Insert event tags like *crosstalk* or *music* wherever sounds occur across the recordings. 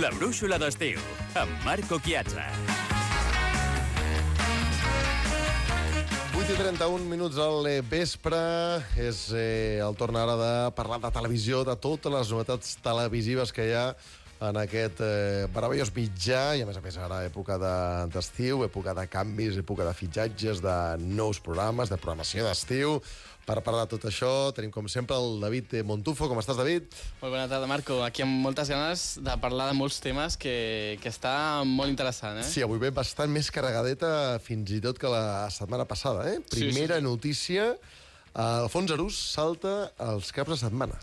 La brúixola d'estiu, amb Marco Chiazza. 8 i 31 minuts al vespre. És eh, el torn ara de parlar de televisió, de totes les novetats televisives que hi ha en aquest eh, meravellós mitjà, i a més a més ara època de- d'estiu, època de canvis, època de fitxatges, de nous programes, de programació d'estiu. Per parlar de tot això tenim, com sempre, el David Montufo. Com estàs, David? Molt bona tarda, Marco. Aquí amb moltes ganes de parlar de molts temes que, que està molt interessant, eh? Sí, avui ve bastant més carregadeta fins i tot que la setmana passada, eh? Sí, Primera sí, sí. notícia, Alfons Arús salta els caps de setmana.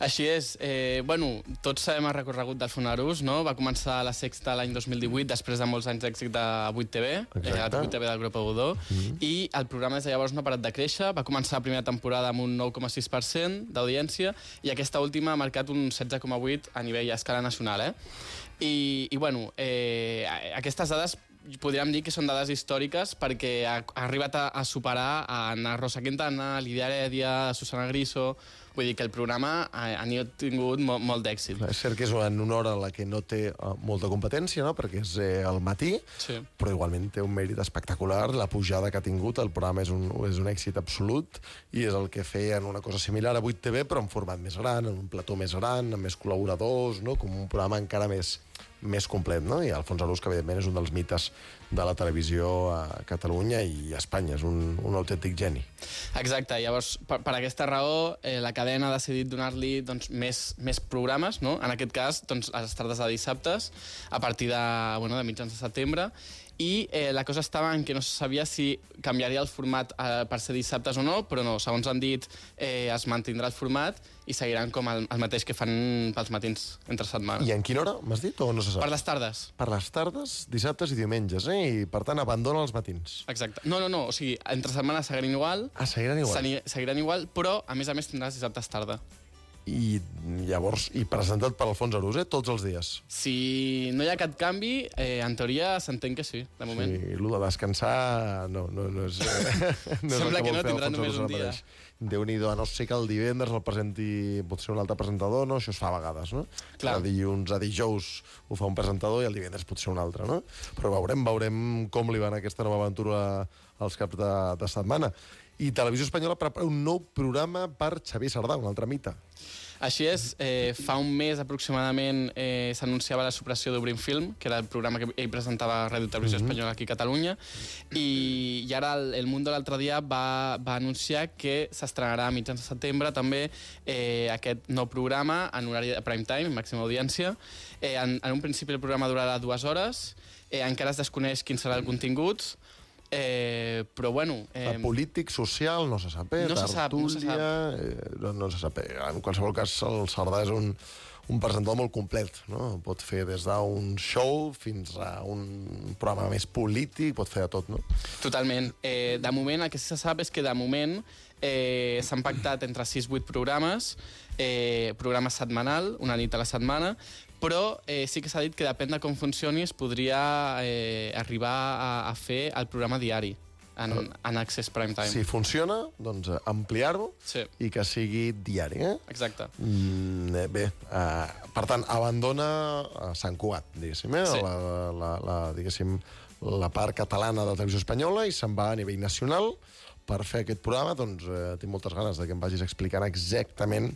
Així és. Eh, bueno, tots sabem el recorregut del Fonarús, no? Va començar a la Sexta l'any 2018, després de molts anys d'èxit de 8TV, eh, la 8TV del grup Godó, mm -hmm. i el programa des de llavors no ha parat de créixer. Va començar la primera temporada amb un 9,6% d'audiència, i aquesta última ha marcat un 16,8% a nivell a escala nacional, eh? I, i bueno, eh, aquestes dades podríem dir que són dades històriques perquè ha, ha arribat a, a superar a Ana Rosa Quintana, a Lídia Heredia, a Susana Griso... Vull dir que el programa ha, ha tingut molt, molt d'èxit. És cert que és una hora en la que no té eh, molta competència, no? perquè és eh, al matí, Sí. però igualment té un mèrit espectacular. La pujada que ha tingut, el programa és un, és un èxit absolut i és el que feien una cosa similar a 8TV, però en format més gran, en un plató més gran, amb més col·laboradors, no? com un programa encara més, més complet. No? I Alfons Arús, que evidentment és un dels mites de la televisió a Catalunya i a Espanya, és un, un autèntic geni. Exacte, llavors per, per aquesta raó eh, la cadena ha decidit donar-li doncs, més, més programes, no? en aquest cas doncs, a les tardes de dissabtes, a partir de, bueno, de mitjans de setembre, i eh, la cosa estava en que no se sabia si canviaria el format eh, per ser dissabtes o no, però no, segons han dit, eh, es mantindrà el format i seguiran com el, el mateix que fan pels matins entre setmana. I en quina hora, m'has dit, o no se sap? Per les tardes. Per les tardes, dissabtes i diumenges, eh? I, per tant, abandona els matins. Exacte. No, no, no, o sigui, entre setmana seguiran igual, Ah, seguiran igual. Seni- seguiran igual, però a més a més tindràs dissabtes tarda. I llavors, i presentat per Alfons Arús, eh? Tots els dies. Si no hi ha cap canvi, eh, en teoria s'entén que sí, de moment. Sí, el de descansar no, no, no és... *laughs* No és el Sembla que vol no, fer tindrà Alfons només un ara dia. mateix. Déu-n'hi-do, a no ser que el divendres el presenti potser un altre presentador, no? Això es fa a vegades, no? Clar. De dilluns a dijous ho fa un presentador i el divendres potser un altre, no? Però veurem, veurem com li va anar aquesta nova aventura als caps de, de setmana. I Televisió Espanyola prepara un nou programa per Xavier Sardà, un altre mite. Així és, eh, fa un mes aproximadament eh, s'anunciava la supressió d'Obrim Film, que era el programa que ell presentava a Ràdio Televisió Mhm. Espanyola aquí a Catalunya, i, i ara el, el Mundo l'altre dia va, va anunciar que s'estrenarà a mitjans de setembre també eh, aquest nou programa en horari de prime time, màxima audiència. Eh, en, en un principi el programa durarà dues hores, eh, encara es desconeix quin serà el contingut, eh, però bueno... Eh, polític, social, no se sap, eh? no se sap, no se Tertúlia, eh, no, no se sap. En qualsevol cas, el Sardà és un, un presentador molt complet, no? Pot fer des d'un show fins a un programa més polític, pot fer de tot, no? Totalment. Eh, de moment, el que se sap és que de moment eh, s'han pactat entre 6-8 programes, eh, programa setmanal, una nit a la setmana, però eh, sí que s'ha dit que depèn de com funcioni es podria eh, arribar a, a fer el programa diari en, en Access Prime Time. Si funciona, doncs eh, ampliar-ho Sí. i que sigui diari, eh? Exacte. Mm, eh, bé, uh, per tant, abandona Sant Cugat, diguéssim, eh? Sí. la, la, la, diguéssim, la part catalana de la televisió espanyola i se'n va a nivell nacional per fer aquest programa, doncs eh, tinc moltes ganes de que em vagis explicant exactament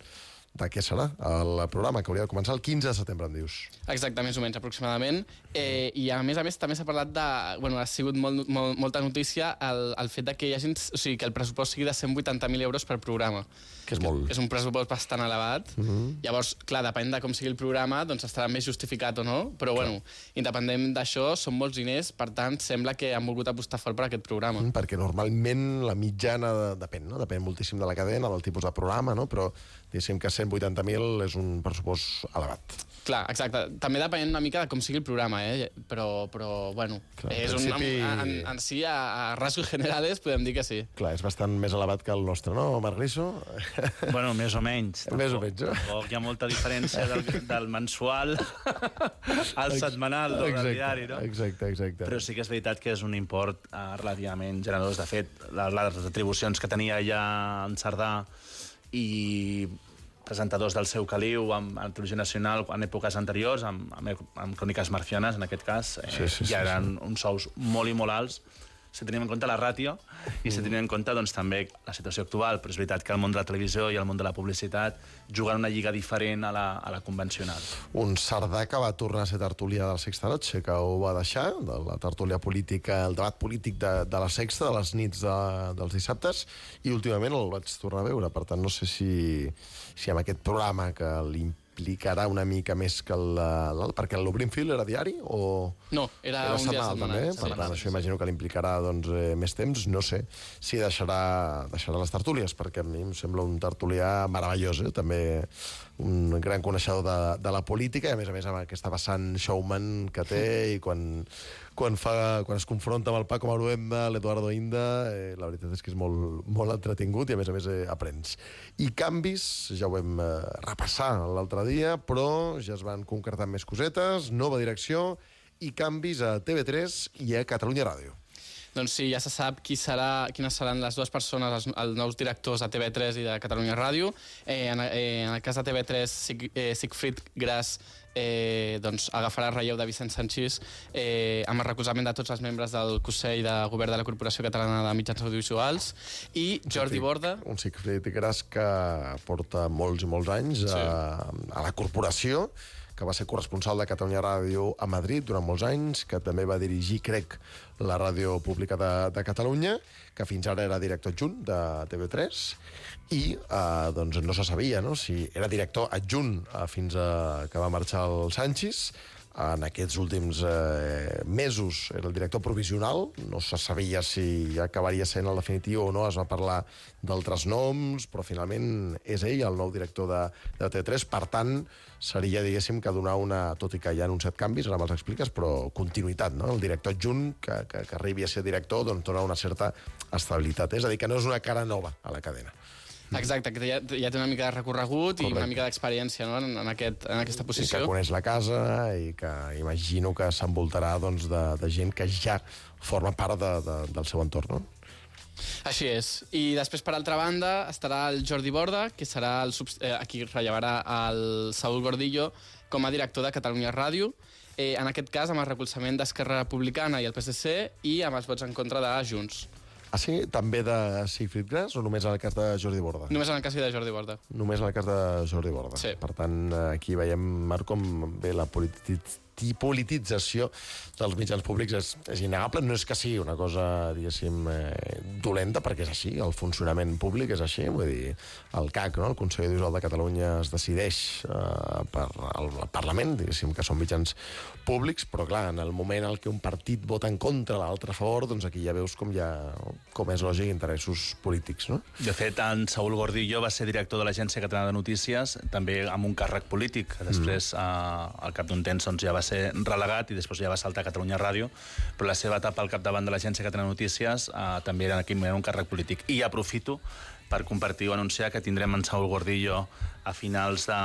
de què serà el programa, que hauria de començar el 15 de setembre, em dius. Exacte, més o menys, aproximadament. Eh, I a més a més també s'ha parlat de... Bueno, ha sigut molt, molt, molta notícia el, el fet de que hi hagi, o sigui, que el pressupost sigui de 180.000 euros per programa. Que és molt. És un pressupost bastant elevat. Mm -hmm. Llavors, clar, depèn de com sigui el programa, doncs estarà més justificat o no, però bueno, independent d'això, són molts diners, per tant, sembla que han volgut apostar fort per aquest programa. Mm, perquè normalment la mitjana de, depèn, no? depèn moltíssim de la cadena, del tipus de programa, no? però diguéssim que 180.000 és un pressupost elevat. Clar, exacte. També depèn una mica de com sigui el programa, eh? Però, però bueno, Clar, en és un, principi- en, en, si, a, a rasgos generales, podem dir que sí. Clar, és bastant més elevat que el nostre, no, Marc Risso? *laughs* Bueno, més o menys. Més o Tampoc- menys, eh? Tampoc hi ha molta diferència del, del mensual *laughs* al setmanal o del diari, no? Exacte, exacte. Però sí que és veritat que és un import eh, relativament generós. De fet, les, les retribucions que tenia ja en Cerdà i presentadors del seu caliu amb, amb televisió nacional en èpoques anteriors, amb, amb, amb cròniques marcianes, en aquest cas, eh, Sí, sí, sí, ja eren uns sous molt i molt alts, si tenim en compte la ràtio i si tenim en compte doncs, també la situació actual, però és veritat que el món de la televisió i el món de la publicitat juguen una lliga diferent a la, a la convencional. Un Cerdà que va tornar a ser tertulià del Sexta Noche, que ho va deixar, de la tertúlia política, el debat polític de, de la Sexta, de les nits de, dels dissabtes, i últimament el vaig tornar a veure. Per tant, no sé si, si amb aquest programa que l'implicarà una mica més que el, el perquè l'Obrinfield era diari o... No, era, Era un dia setmanal, també, Sí. per tant, això imagino que l'implicarà doncs, eh, més temps. No sé si deixarà, deixarà les tertúlies, perquè a mi em sembla un tertulià meravellós, eh? també un gran coneixedor de, de la política, i a més a més amb aquesta vessant showman que té, i quan, quan, fa, quan es confronta amb el Paco Maruenda, l'Eduardo Inda, eh, la veritat és que és molt, molt entretingut i a més a més eh, aprens. I canvis, ja ho vam eh, repassar l'altre dia, però ja es van concretar més cosetes, nova direcció, i canvis a TV3 i a Catalunya Ràdio. Doncs sí, ja se sap qui serà, quines seran les dues persones, els, els nous directors de TV3 i de Catalunya Ràdio. Eh, en, eh, en el cas de TV3, Sig, eh, Sigfrid Gras eh, doncs, agafarà el relleu de Vicent Sanchís eh, amb el recolzament de tots els membres del Consell de Govern de la Corporació Catalana de Mitjans Audiovisuals i Jordi Borda, Un Sigfrid Gras que porta molts i molts anys Sí. a, a la corporació, que va ser corresponsal de Catalunya Ràdio a Madrid durant molts anys, que també va dirigir, crec, la ràdio pública de, de Catalunya, que fins ara era director adjunt de TV3, i eh, doncs no se sabia no? si era director adjunt eh, fins a que va marxar el Sanchis, en aquests últims eh, mesos era el director provisional, no se sabia si acabaria sent el definitiu o no, es va parlar d'altres noms, però finalment és ell el nou director de, de T3, per tant, seria, diguéssim, que donar una, tot i que hi ha set canvis, ara me'ls expliques, però continuïtat, no? El director adjunt, que, que, que arribi a ser director, doncs dona una certa estabilitat. És a dir, que no és una cara nova a la cadena. Exacte, que ja, ja té una mica de recorregut i Correcte. una mica d'experiència no? en, en, aquest, en aquesta I que posició. coneix la casa i que imagino que s'envoltarà doncs, de, de gent que ja forma part de, de, del seu entorn, no? Així és. I després, per altra banda, estarà el Jordi Borda, que serà el eh, a qui rellevarà el Saúl Gordillo com a director de Catalunya Ràdio, eh, en aquest cas amb el recolzament d'Esquerra Republicana i el PSC i amb els vots en contra de Junts. Ah, sí? També de Sigfrid Gras o només en el cas de Jordi Borda? Només en el cas de Jordi Borda. Només en el cas de Jordi Borda. Sí. Per tant, eh, aquí veiem, Marc, com ve la politi- politització dels mitjans públics és, és innegable. No és que sigui una cosa, diguéssim, eh, dolenta, perquè és així, el funcionament públic és així. Vull dir, el CAC, no? el Consell Audiovisual de Catalunya, es decideix eh, per el, el Parlament, diguéssim, que són mitjans públics, però clar, en el moment en què un partit vota en contra, l'altre a favor, doncs aquí ja veus com, ja, com és lògic interessos polítics, no? De fet, en Saúl Gordillo va ser director de l'Agència Catalana de Notícies, també amb un càrrec polític, després, mm. eh, al cap d'un temps, doncs, ja va ser relegat i després ja va saltar a Catalunya Ràdio, però la seva etapa al capdavant de l'Agència Catalana Notícies eh, també era en aquell moment un càrrec polític. I aprofito per compartir o anunciar que tindrem en Saúl Gordillo a finals de...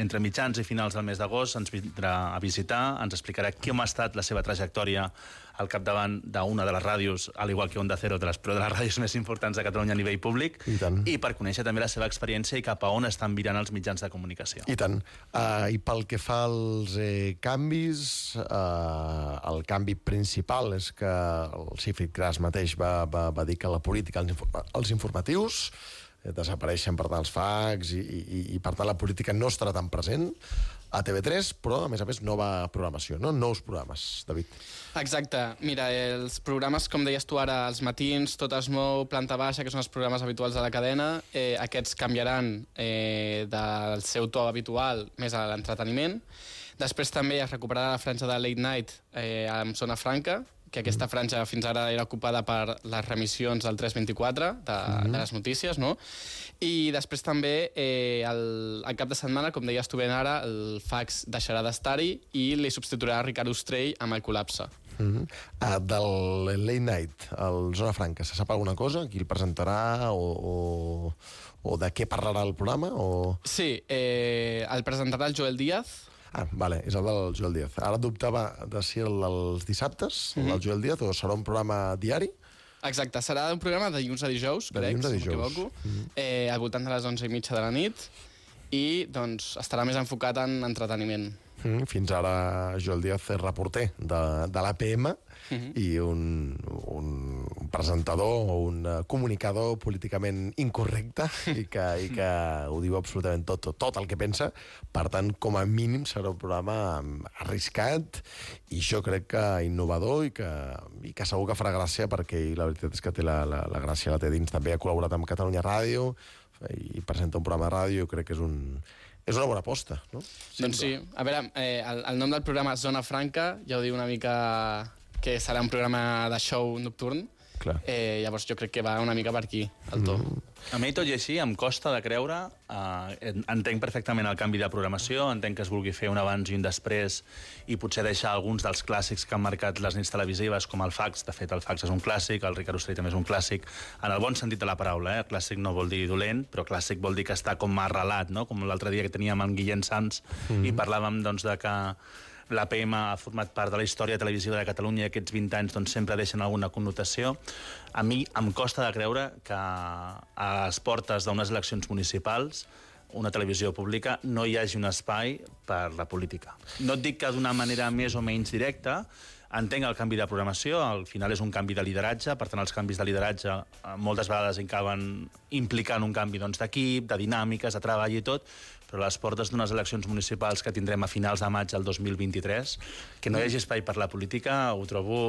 entre mitjans i finals del mes d'agost, ens vindrà a visitar, ens explicarà com ha estat la seva trajectòria al capdavant d'una de les ràdios, al igual que Onda Cero, de les, però de les ràdios *laughs* més importants de Catalunya a nivell públic, I tant. i per conèixer també la seva experiència i cap a on estan virant els mitjans de comunicació. I tant. Uh, I pel que fa als eh, canvis, uh, el canvi principal és que el Sigfrid Gras mateix va, va, va dir que la política, els, informa els informatius, desapareixen, per tant, els fax, i, i, i per tant la política no estarà tan present a TV3, però, a més a més, nova programació, no? Nous programes, David. Exacte. Mira, els programes, com deies tu ara, els matins, Tot es mou, Planta Baixa, que són els programes habituals de la cadena, eh, aquests canviaran eh, del seu to habitual més a l'entreteniment. Després també es recuperarà la franja de Late Night eh, amb Zona Franca, que aquesta franja fins ara era ocupada per les remissions del 324 de, de les notícies, no? I després també, eh, el, el cap de setmana, com deies tu ben ara, el fax deixarà d'estar-hi i li substituirà Ricard Ostrell amb el col·lapse. Mm -hmm. uh, del Late Night, el Zona Franca, se sap alguna cosa? Qui el presentarà o, o, o de què parlarà el programa? O... Sí, eh, el presentarà el Joel Díaz, Ah, vale, és el del Joel Díaz. Ara dubtava de si el dels dissabtes, el del Joel Díaz, o serà un programa diari. Exacte, serà un programa de dilluns a dijous, De crec, dilluns a si no dijous. m'equivoco, eh, al voltant de les 11 i mitja de la nit. i doncs, estarà més enfocat en entreteniment. Mm, fins ara Joel Díaz és reporter de, de l'APM uh -huh. i un, un presentador o un eh, comunicador políticament incorrecte *laughs* i que, i que ho diu absolutament tot, tot, tot el que pensa. Per tant, com a mínim serà un programa arriscat i jo crec que innovador i que, i que segur que farà gràcia perquè la veritat és que té la, la, la gràcia la té dins. També ha col·laborat amb Catalunya Ràdio i presenta un programa de ràdio, crec que és un, és una bona aposta, no? Sí, doncs sí. A veure, eh, el, el nom del programa és Zona Franca, ja ho diu una mica que serà un programa de show nocturn. Clar. Eh, llavors jo crec que va una mica per aquí, el to. Mm. A mi, tot i així, em costa de creure... Eh, entenc perfectament el canvi de programació, entenc que es vulgui fer un abans i un després i potser deixar alguns dels clàssics que han marcat les nits televisives, com el fax. De fet, el fax és un clàssic, el Ricard Ostrell també és un clàssic, en el bon sentit de la paraula. Eh? Clàssic no vol dir dolent, però clàssic vol dir que està com arrelat, no? com l'altre dia que teníem amb Guillem Sanz mm. i parlàvem doncs, de que l'APM ha format part de la història televisiva de Catalunya i aquests 20 anys doncs, sempre deixen alguna connotació. A mi em costa de creure que a les portes d'unes eleccions municipals una televisió pública no hi hagi un espai per la política. No et dic que d'una manera més o menys directa, entenc el canvi de programació, al final és un canvi de lideratge, per tant els canvis de lideratge eh, moltes vegades acaben implicant un canvi doncs, d'equip, doncs, de dinàmiques, de treball i tot, però a les portes d'unes eleccions municipals que tindrem a finals de maig del 2023, que no hi hagi espai per la política, ho trobo...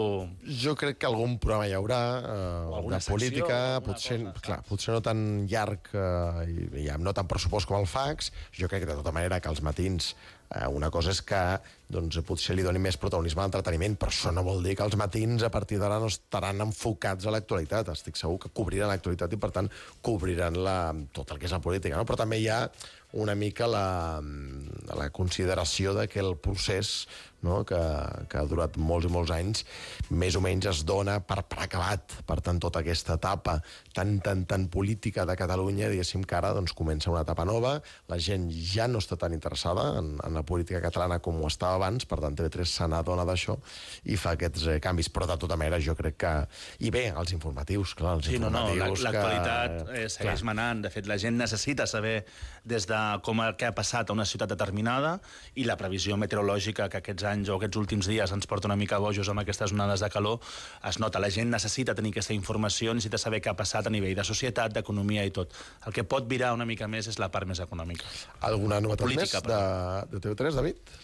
Jo crec que algun programa hi haurà eh, de política, potser, cosa, clar, potser no tan llarg eh, i, i no tan pressupost com el fax. Jo crec que de tota manera que els matins eh, una cosa és que doncs, potser li doni més protagonisme a l'entreteniment, però això no vol dir que els matins a partir d'ara no estaran enfocats a l'actualitat. Estic segur que cobriran l'actualitat i, per tant, cobriran la, tot el que és la política. No? Però també hi ha una mica la, la consideració de que el procés no? que, que ha durat molts i molts anys, més o menys es dona per, per acabat. Per tant, tota aquesta etapa tan, tan, tan política de Catalunya, diguéssim que ara doncs, comença una etapa nova, la gent ja no està tan interessada en, en la política catalana com ho estava abans, per tant, TV3 se n'adona d'això i fa aquests eh, canvis, però de tota manera jo crec que... I bé, els informatius, clar, els sí, informatius... No, no, l'actualitat que... eh, segueix clar. manant. De fet, la gent necessita saber des de com el que ha passat a una ciutat determinada i la previsió meteorològica que aquests anys o aquests últims dies ens porta una mica bojos amb aquestes onades de calor, es nota. La gent necessita tenir aquesta informació, necessita saber què ha passat a nivell de societat, d'economia i tot. El que pot virar una mica més és la part més econòmica. Alguna novetat Política, més de, de TV3, David?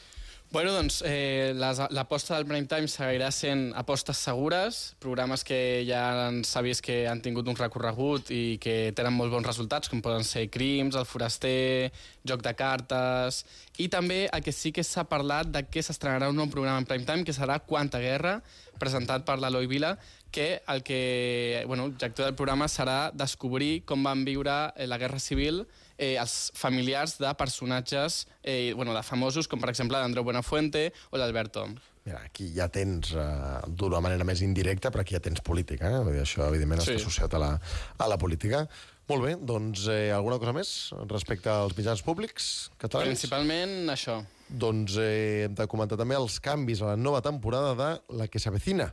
Bueno, doncs eh, l'aposta del prime time seguirà sent apostes segures, programes que ja s'ha vist que han tingut un recorregut i que tenen molt bons resultats, com poden ser Crims, El Foraster, Joc de Cartes... I també el que sí que s'ha parlat de que s'estrenarà un nou programa en prime time, que serà Quanta Guerra, presentat per l'Eloi Vila, que el que bueno, l'objectiu del programa serà descobrir com van viure eh, la Guerra Civil eh, els familiars de personatges eh, bueno, de famosos, com per exemple l'Andreu Buenafuente o l'Alberto. Mira, aquí ja tens, eh, d'una manera més indirecta, però aquí ja tens política. Eh? Vull dir, això, evidentment, sí. està associat a la, a la política. Molt bé, doncs eh, alguna cosa més respecte als mitjans públics catalans? Principalment això. Doncs eh, hem de comentar també els canvis a la nova temporada de La que s'avecina.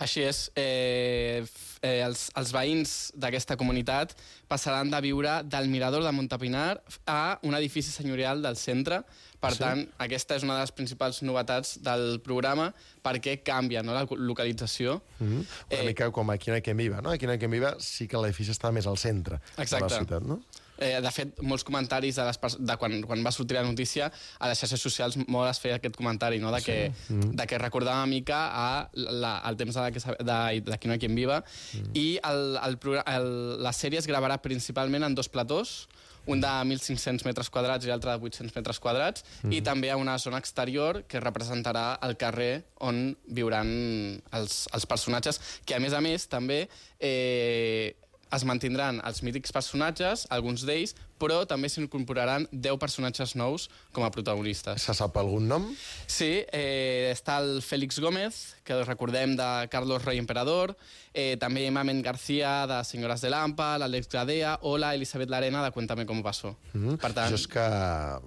Així és. Eh, eh, els, els veïns d'aquesta comunitat passaran de viure del mirador de Montapinar a un edifici senyorial del centre. Per sí. tant, aquesta és una de les principals novetats del programa perquè canvia no, la localització. Mm -hmm. Una eh, mica com aquí en Quem Viva, no? Aquí en Quem Viva sí que l'edifici està més al centre Exacte. de la ciutat, no? Eh, de fet, molts comentaris de, les, de quan, quan va sortir la notícia, a les xarxes socials molt es feia aquest comentari, no? de, que, sí. mm. de que recordava una mica a la, el temps de, de, de, de Qui no hi quien viva, mm. i el, el, el, la sèrie es gravarà principalment en dos platós, un de 1.500 metres quadrats i l'altre de 800 metres quadrats, mm. i també a una zona exterior que representarà el carrer on viuran els, els personatges, que a més a més també eh, es mantindran els mítics personatges, alguns d'ells, però també s'incorporaran 10 personatges nous com a protagonistes. Se sap algun nom? Sí, eh, està el Félix Gómez, que recordem de Carlos Rey Emperador, eh, també Mamen García de Senyores de Lampa, l'Àlex Gadea o la Elisabet Larena de Cuéntame com pasó. Mm -hmm. Per tant... Jo és que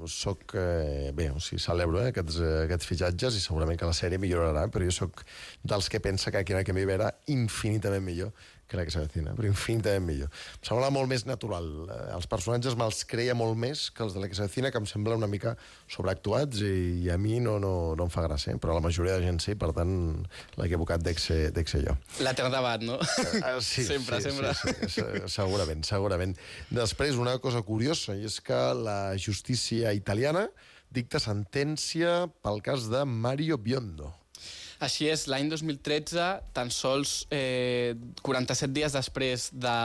soc... Eh, bé, o sigui, celebro eh, aquests, eh, aquests fitxatges i segurament que la sèrie millorarà, però jo sóc dels que pensa que aquí en Aquemi era infinitament millor que la que s'avecina, però infinitament millor. Em sembla molt més natural. Eh, Els personatges me'ls creia molt més que els de la que s'avecina, que em sembla una mica sobreactuats i, i a mi no, no, no em fa gràcia, eh? però la majoria de gent sí, per tant, l'he d'ex ser, jo. L'etern debat, no? Ah, sí, *laughs* sempre, sí, sempre. Sí, sí, se- segurament, segurament. Després, una cosa curiosa, i és que la justícia italiana dicta sentència pel cas de Mario Biondo. Així és, l'any 2013, tan sols eh, 47 dies després de,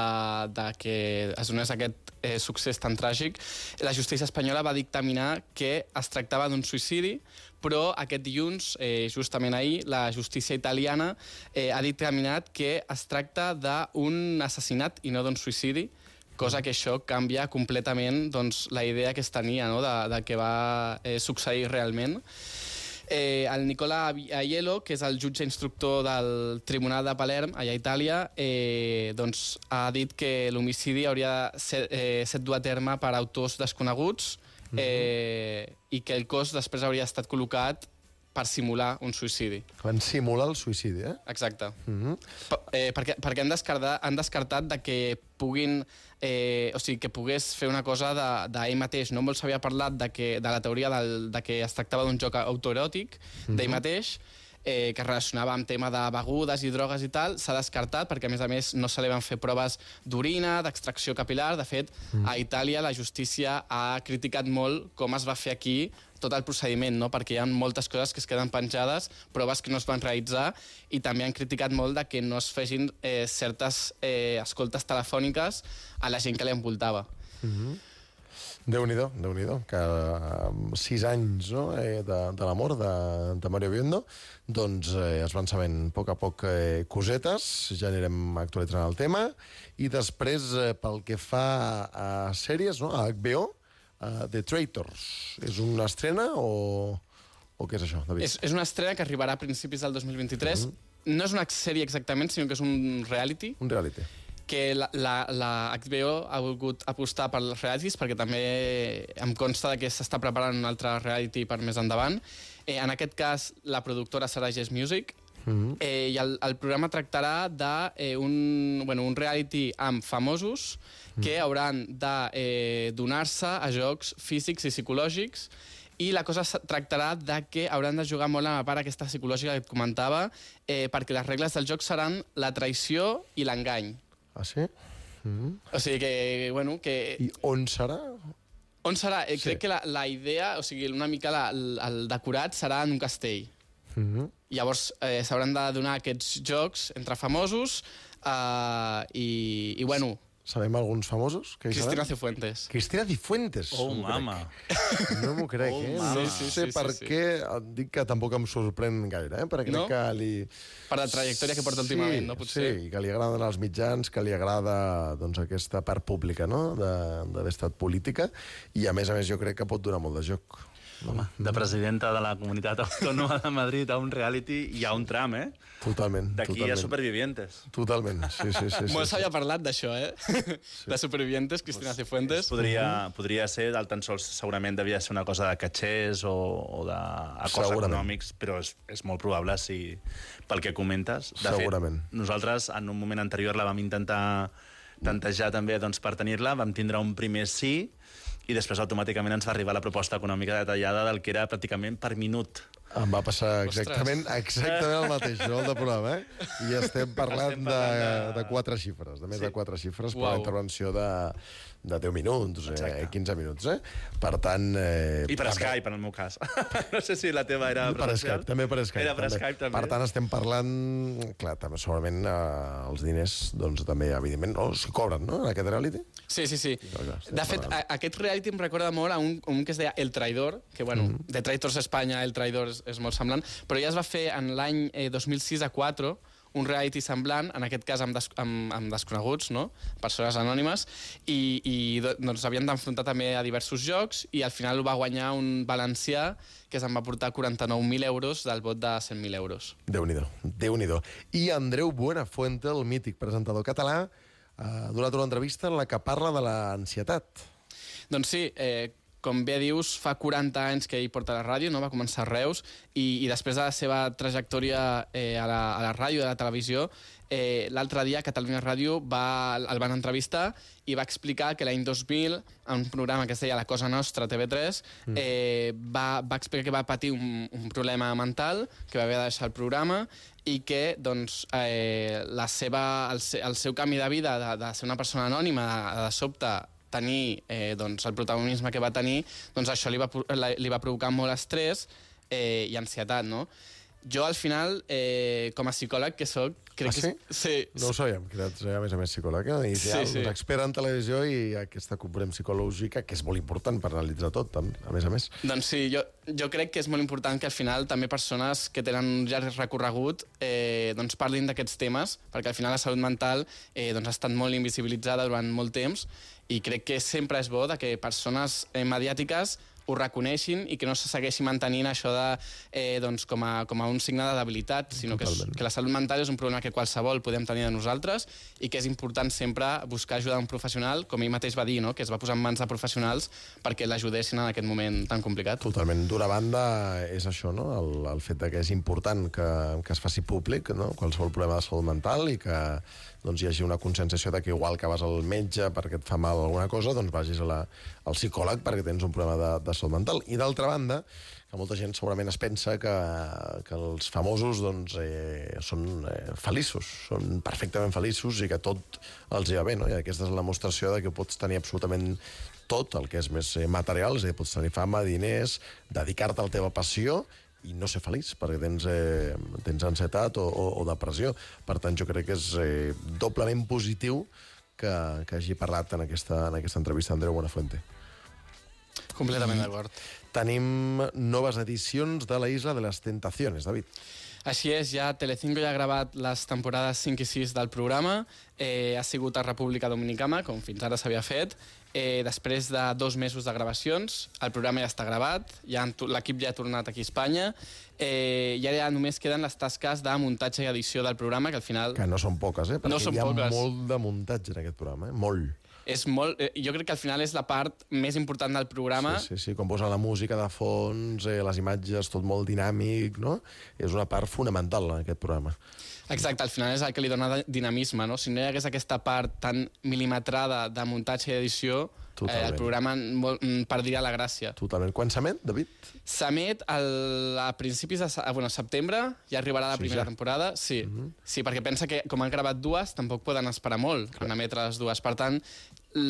de que es donés aquest eh, succés tan tràgic, la justícia espanyola va dictaminar que es tractava d'un suïcidi, però aquest dilluns, eh, justament ahir, la justícia italiana eh, ha dictaminat que es tracta d'un assassinat i no d'un suïcidi, cosa que això canvia completament doncs, la idea que es tenia no? de, de què va eh, succeir realment. Eh, el Nicola Aiello, que és el jutge instructor del Tribunal de Palerm, allà a Itàlia, eh, doncs, ha dit que l'homicidi hauria ser, eh, set dur a terme per autors desconeguts eh, i que el cos després hauria estat col·locat per simular un suïcidi. Van simular el suïcidi, eh? Exacte. Mm -hmm. Pa- eh, perquè, perquè han, descartat, han descartat de que puguin eh, o sigui, que pogués fer una cosa de- d'ell mateix. No molt s'havia parlat de, que, de la teoria del, de que es tractava d'un joc autoeròtic d'ell mateix, eh, que es relacionava amb tema de begudes i drogues i tal, s'ha descartat perquè, a més a més, no se li van fer proves d'orina, d'extracció capilar. De fet, a Itàlia la justícia ha criticat molt com es va fer aquí tot el procediment, no? perquè hi ha moltes coses que es queden penjades, proves que no es van realitzar, i també han criticat molt de que no es fessin eh, certes eh, escoltes telefòniques a la gent que l'envoltava. Déu-n'hi-do, déu nhi déu que amb sis anys no, eh, de, de la mort de, de Mario Biondo, doncs eh, es van sabent a poc a poc eh, cosetes, ja anirem actualitzant el tema, i després, eh, pel que fa a, a sèries, no, a HBO, uh, The Traitors, és una estrena o, o què és això, David? És, és una estrena que arribarà a principis del 2023. No és una sèrie exactament, sinó que és un reality Un reality. Que la, la, la HBO ha volgut apostar per els realities perquè també em consta que s'està preparant un altre reality per més endavant. Eh, en aquest cas, la productora serà Yes Music, eh, i el, el programa tractarà de eh, un, bueno, un reality amb famosos que hauran de eh, donar-se a jocs físics i psicològics i la cosa tractarà de que hauran de jugar molt amb la part aquesta psicològica que et comentava eh, perquè les regles del joc seran la traïció i l'engany. Ah, sí? O sigui que, bueno, que... I on serà? On serà? Eh, Sí. crec que la, la idea, o sigui, una mica la, el, el decorat serà en un castell. Mm -hmm. Llavors eh, s'hauran de donar aquests jocs entre famosos eh, i, i, bueno, Sabem alguns famosos? Que Cristina? Cifuentes. Cristina Cifuentes. Oh, No m'ho crec. mama. No m'ho crec, Oh, eh? mama. No Sí, sí, sé sí, per sí, què, et dic que tampoc em sorprèn gaire, eh? Perquè crec No? que li... Per la trajectòria que porta últimament, no? Potser. Sí, i que li agraden els mitjans, que li agrada doncs, aquesta part pública, no?, de- d'haver estat política, i a més a més jo crec que pot donar molt de joc. Home, de presidenta de la comunitat *laughs* autònoma de Madrid a un reality hi ha un tram, eh? Totalment, D'aquí totalment. a Supervivientes. Totalment, sí, sí, sí. sí, Molt sí. s'havia parlat d'això, eh? De Supervivientes, Cristina Cifuentes. Podria, podria ser, del tan sols segurament devia ser una cosa de catxers o, o d'acords Segurament. econòmics, però és, és molt probable si, pel que comentes. De Segurament. Fet, nosaltres en un moment anterior la vam intentar tantejar també doncs, per tenir-la, vam tindre un primer sí, i després automàticament ens va arribar la proposta econòmica detallada del que era pràcticament per minut. Em va passar Ostres. exactament, exactament el mateix, no, el de programa, eh? I estem parlant, Estem de, parlant de... de- quatre xifres, de més Sí. de quatre xifres per Uau. la intervenció de, de 10 minuts, eh, Exacte. 15 minuts, eh? Per tant... Eh, I per també- Skype, en el meu cas. *laughs* no sé si la teva era per presencial. Skype, també per Skype. Era per Skype, també. Per tant, estem parlant... Clar, també, segurament eh, els diners, doncs també, evidentment, no, s'hi cobren, no?, en aquest reality. Sí, sí, sí. clar, estem De fet, parlant. a, aquest reality em recorda molt a un, un que es deia El Traidor, que, bueno, Mhm. de Traitors Espanya, El Traidor és, és molt semblant, però ja es va fer en l'any eh, 2006 a 4, un reality semblant, en aquest cas amb, des, amb, amb desconeguts, no? persones anònimes, i, i do- doncs havien d'enfrontar també a diversos jocs, i al final ho va guanyar un valencià que se'n va portar 49.000 euros del vot de 100.000 euros. Déu-n'hi-do, déu nhi déu I Andreu Buenafuente, el mític presentador català, ha donat una entrevista en la que parla de l'ansietat. Doncs sí, eh, com bé dius, fa 40 anys que ell porta la ràdio, no? va començar a Reus, i, i després de la seva trajectòria eh, a, la, a la ràdio i a la televisió, eh, l'altre dia Catalunya Ràdio va, el van entrevistar i va explicar que l'any 2000, en un programa que es deia La Cosa Nostra, TV3, mm. eh, va, va explicar que va patir un, un problema mental, que va haver de deixar el programa, i que doncs, eh, la seva, el, el seu canvi de vida, de, de ser una persona anònima, de, de sobte tenir eh, doncs, el protagonisme que va tenir, doncs això li va, li va provocar molt estrès eh, i ansietat, no? Jo, al final, eh, com a psicòleg que sóc, crec ah, sí? que... Sí. No ho sabíem, que ets, a més a més, psicòleg. Eh? I sí, sí. Expert en televisió i aquesta component psicològica, que és molt important per analitzar tot, a més a més. Doncs sí, jo, jo crec que és molt important que al final també persones que tenen un llarg recorregut eh, doncs parlin d'aquests temes, perquè al final la salut mental eh, doncs ha estat molt invisibilitzada durant molt temps i crec que sempre és bo de que persones eh, mediàtiques ho reconeixin i que no se segueixi mantenint això de, eh, doncs, com, a, com a un signe de debilitat, sinó que, és, que la salut mental és un problema que qualsevol podem tenir de nosaltres i que és important sempre buscar ajuda d'un professional, com ell mateix va dir, no? que es va posar en mans de professionals perquè l'ajudessin en aquest moment tan complicat. Totalment. D'una banda és això, no? el, el fet de que és important que, que es faci públic no? qualsevol problema de salut mental i que doncs, hi hagi una consensació de que igual que vas al metge perquè et fa mal alguna cosa, doncs vagis a la, al psicòleg perquè tens un problema de, de salut mental. I d'altra banda, que molta gent segurament es pensa que, que els famosos doncs, eh, són eh, feliços, són perfectament feliços i que tot els hi va bé, no? I aquesta és la demostració de que pots tenir absolutament tot el que és més eh, material, és a dir, pots tenir fama, diners, dedicar-te a la teva passió i no ser feliç, perquè tens, eh, tens ansietat o, o, o depressió. Per tant, jo crec que és eh, doblement positiu que, que hagi parlat en aquesta, en aquesta entrevista Andreu Buenafuente. Completament d'acord. Tenim noves edicions de la Isla de les Tentaciones, David. Així és, ja Telecinco ja ha gravat les temporades 5 i 6 del programa, eh, ha sigut a República Dominicana, com fins ara s'havia fet, eh, després de dos mesos de gravacions, el programa ja està gravat, ja l'equip ja ha tornat aquí a Espanya, eh, i ara ja només queden les tasques de muntatge i edició del programa, que al final... Que no són poques, eh? Perquè no són hi ha poques. molt de muntatge en aquest programa, eh? Molt és molt... Eh, jo crec que al final és la part més important del programa. Sí, sí, sí. com posa la música de fons, eh, les imatges, tot molt dinàmic, no? És una part fonamental en aquest programa. Exacte, al final és el que li dona dinamisme, no? Si no hi hagués aquesta part tan milimetrada de muntatge i edició, eh, el programa molt, mm, perdria la gràcia. Totalment. Quan s'emet, David? S'emet a principis de bueno, setembre, ja arribarà la sí, primera ja. temporada. Sí, mhm. -huh. sí, perquè pensa que com han gravat dues, tampoc poden esperar molt Clar. en emetre les dues. Per tant,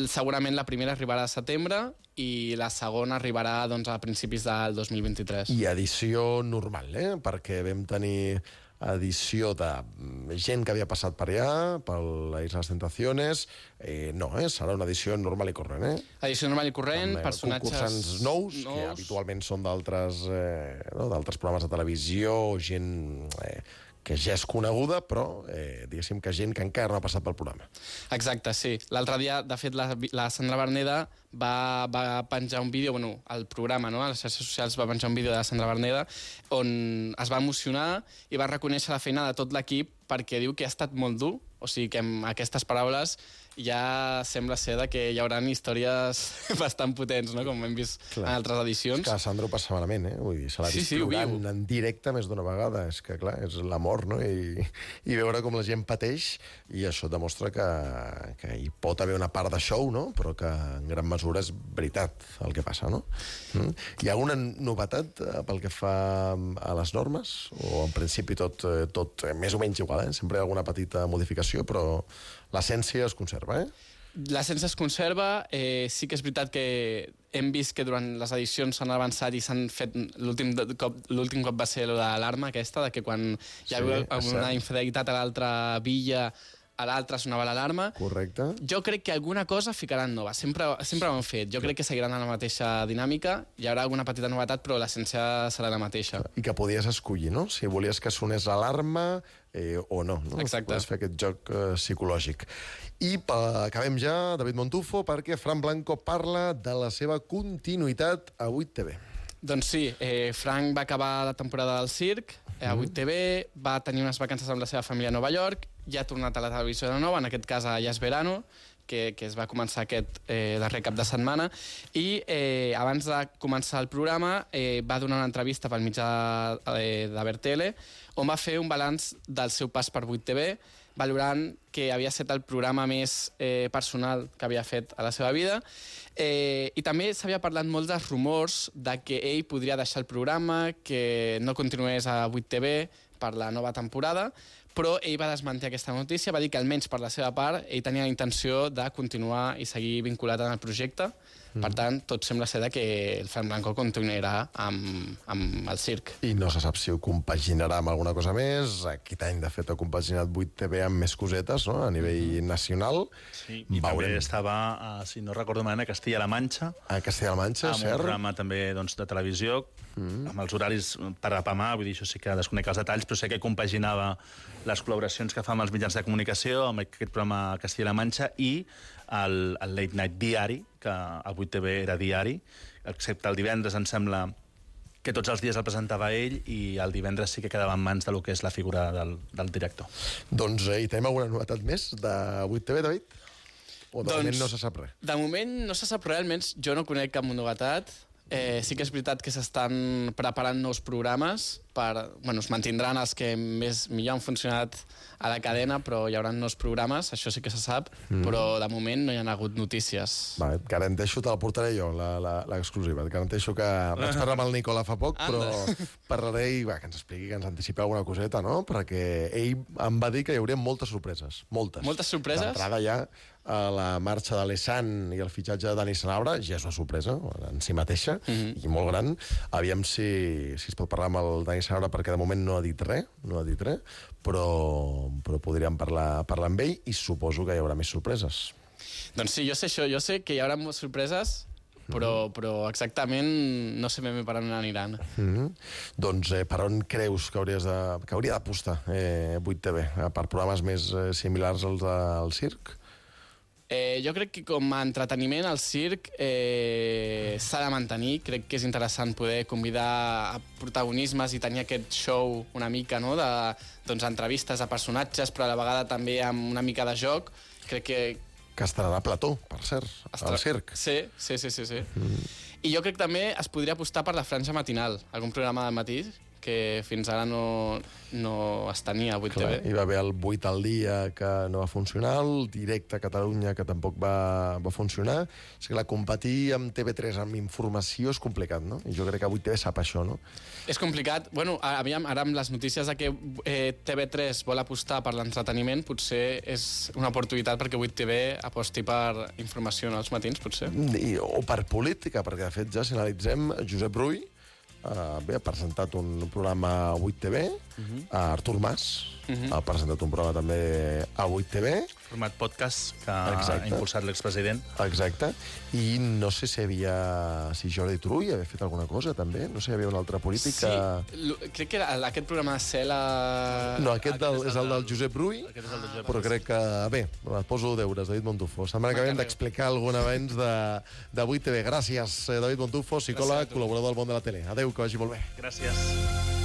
segurament la primera arribarà a setembre i la segona arribarà doncs, a principis del 2023. I edició normal, eh? Perquè vam tenir edició de mm, gent que havia passat per allà, per la Isla Tentaciones. Eh, no, eh? serà una edició normal i corrent. Eh? Edició normal i corrent, Amb, eh, personatges... Concursants nous, nous, que habitualment són d'altres eh, no? programes de televisió, gent eh, que ja és coneguda, però eh, diguéssim que gent que encara no ha passat pel programa. Exacte, sí. L'altre dia, de fet, la, la Sandra Berneda va, va penjar un vídeo, bueno, el programa, no?, a les xarxes socials va penjar un vídeo de la Sandra Berneda on es va emocionar i va reconèixer la feina de tot l'equip perquè diu que ha estat molt dur, o sigui que amb aquestes paraules ja sembla ser de que hi haurà històries *laughs* bastant potents, no? com hem vist clar. en altres edicions. És que Sandro ho passa malament, eh? Vull dir, se l'ha sí, vist sí, plorant en directe més d'una vegada. És que, clar, és l'amor, no? I, I veure com la gent pateix, i això demostra que, que hi pot haver una part de show, no? Però que en gran mesura és veritat el que passa, no? Mm? Hi ha alguna novetat eh, pel que fa a les normes? O en principi tot, eh, tot eh, més o menys igual, eh? Sempre hi ha alguna petita modificació, però l'essència es conserva, eh? L'essència es conserva. Eh, sí que és veritat que hem vist que durant les edicions s'han avançat i s'han fet... L'últim cop, cop va ser l'alarma aquesta, de que quan hi ha sí, una infidelitat a l'altra villa a l'altre sonava l'alarma. Correcte. Jo crec que alguna cosa ficaran nova. Sempre, sempre ho han fet. Jo crec que seguiran en la mateixa dinàmica. Hi haurà alguna petita novetat, però l'essència serà la mateixa. I que podies escollir, no? Si volies que sonés l'alarma eh, o no. no? Exacte. Podies fer aquest joc eh, psicològic. I pa, acabem ja, David Montufo, perquè Fran Blanco parla de la seva continuïtat a 8TV. Doncs sí, eh, Frank va acabar la temporada del circ, eh, a 8TV, mm. va tenir unes vacances amb la seva família a Nova York, ja ha tornat a la televisió de nou, en aquest cas a Yes Verano, que, que es va començar aquest eh, darrer cap de setmana, i eh, abans de començar el programa eh, va donar una entrevista pel mitjà eh, de Bertele, on va fer un balanç del seu pas per 8TV, valorant que havia estat el programa més eh, personal que havia fet a la seva vida, Eh, I també s'havia parlat molt dels rumors de que ell podria deixar el programa, que no continués a 8TV per la nova temporada, però ell va desmentir aquesta notícia, va dir que almenys per la seva part ell tenia la intenció de continuar i seguir vinculat en el projecte. Mm. Per tant, tot sembla ser de que el Fran Blanco continuarà amb, amb el circ. I no se sap si ho compaginarà amb alguna cosa més. Aquest any, de fet, ha compaginat 8TV amb més cosetes, no?, a nivell nacional. Sí, i també estava, uh, si no recordo malament, a Castilla-La Manxa. A Castilla-La Manxa, amb cert. un programa també doncs, de televisió, mm. amb els horaris per apamar, vull dir, això sí que desconec els detalls, però sé que compaginava les col·laboracions que fa amb els mitjans de comunicació, amb aquest programa Castilla-La Manxa, i el, el Late Night Diari, que a 8TV era diari, excepte el divendres, em sembla que tots els dies el presentava ell i el divendres sí que quedava en mans de lo que és la figura del, del director. Doncs eh, hi tenim alguna novetat més de 8TV, David? O de Doncs- moment no se sap res? De moment no se sap res, almenys jo no conec cap novetat. Eh, sí que és veritat que s'estan preparant nous programes per... Bueno, es mantindran els que més millor han funcionat a la cadena, però hi haurà nous programes, això sí que se sap, mm. però de moment no hi ha hagut notícies. Va, et garanteixo, te la portaré jo, l'exclusiva. Et garanteixo que... Vaig parlar amb el Nicola fa poc, però parlaré i va, que ens expliqui, que ens anticipi alguna coseta, no? Perquè ell em va dir que hi hauria moltes sorpreses. Moltes. Moltes sorpreses? D'entrada ja, a la marxa de l'Essan i el fitxatge de Dani Sanabra ja és una sorpresa en si mateixa mm Mhm. -hmm. i molt gran. Aviam si, si es pot parlar amb el Dani Sanabra perquè de moment no ha dit res, no ha dit res, però, però podríem parlar, parlar amb ell i suposo que hi haurà més sorpreses. Doncs sí, jo sé això, jo sé que hi haurà moltes sorpreses, però, però exactament no sé ben bé per on aniran. Mm -hmm. Doncs eh, per on creus que, hauries de, que hauria d'apostar eh, 8TV? Eh, Per programes més eh, similars als del circ? Eh, jo crec que com a entreteniment el circ eh, s'ha de mantenir. Crec que és interessant poder convidar a protagonismes i tenir aquest show una mica, no?, de doncs, entrevistes a personatges, però a la vegada també amb una mica de joc. Crec que... Que estrenarà Plató, per cert, al circ. Sí, sí, sí, sí. sí. Mm. I jo crec que també es podria apostar per la franja matinal, algun programa de matí que fins ara no, no es tenia a 8TV. Clar, hi va haver el 8 al dia que no va funcionar, el directe a Catalunya que tampoc va, va funcionar. És que la competir amb TV3 amb informació és complicat, no? I jo crec que 8TV sap això, no? És complicat. Bueno, aviam, ara amb les notícies de que eh, TV3 vol apostar per l'entreteniment, potser és una oportunitat perquè 8TV aposti per informació en els matins, potser. I, o per política, perquè de fet ja si analitzem, Josep Rull eh, bé, ha presentat un programa a 8TV, uh -huh. Artur Mas uh -huh. ha presentat un programa també a 8TV, Format podcast que Exacte. ha impulsat l'expresident. exacte, i no sé si havia... si Jordi Turull havia fet alguna cosa també, no sé si hi havia un altre polític Sí, que... crec que era aquest programa de Cela... No, aquest, del, és el del Josep Rull, Aquest és el del Josep però crec que... Bé, et poso deures, David Montufo. Setmana que hem d'explicar algun avenç de, de 8TV. Gràcies, eh, David Montufo, psicòleg, col·laborador del món de la tele. Adéu, que vagi molt bé. Gràcies.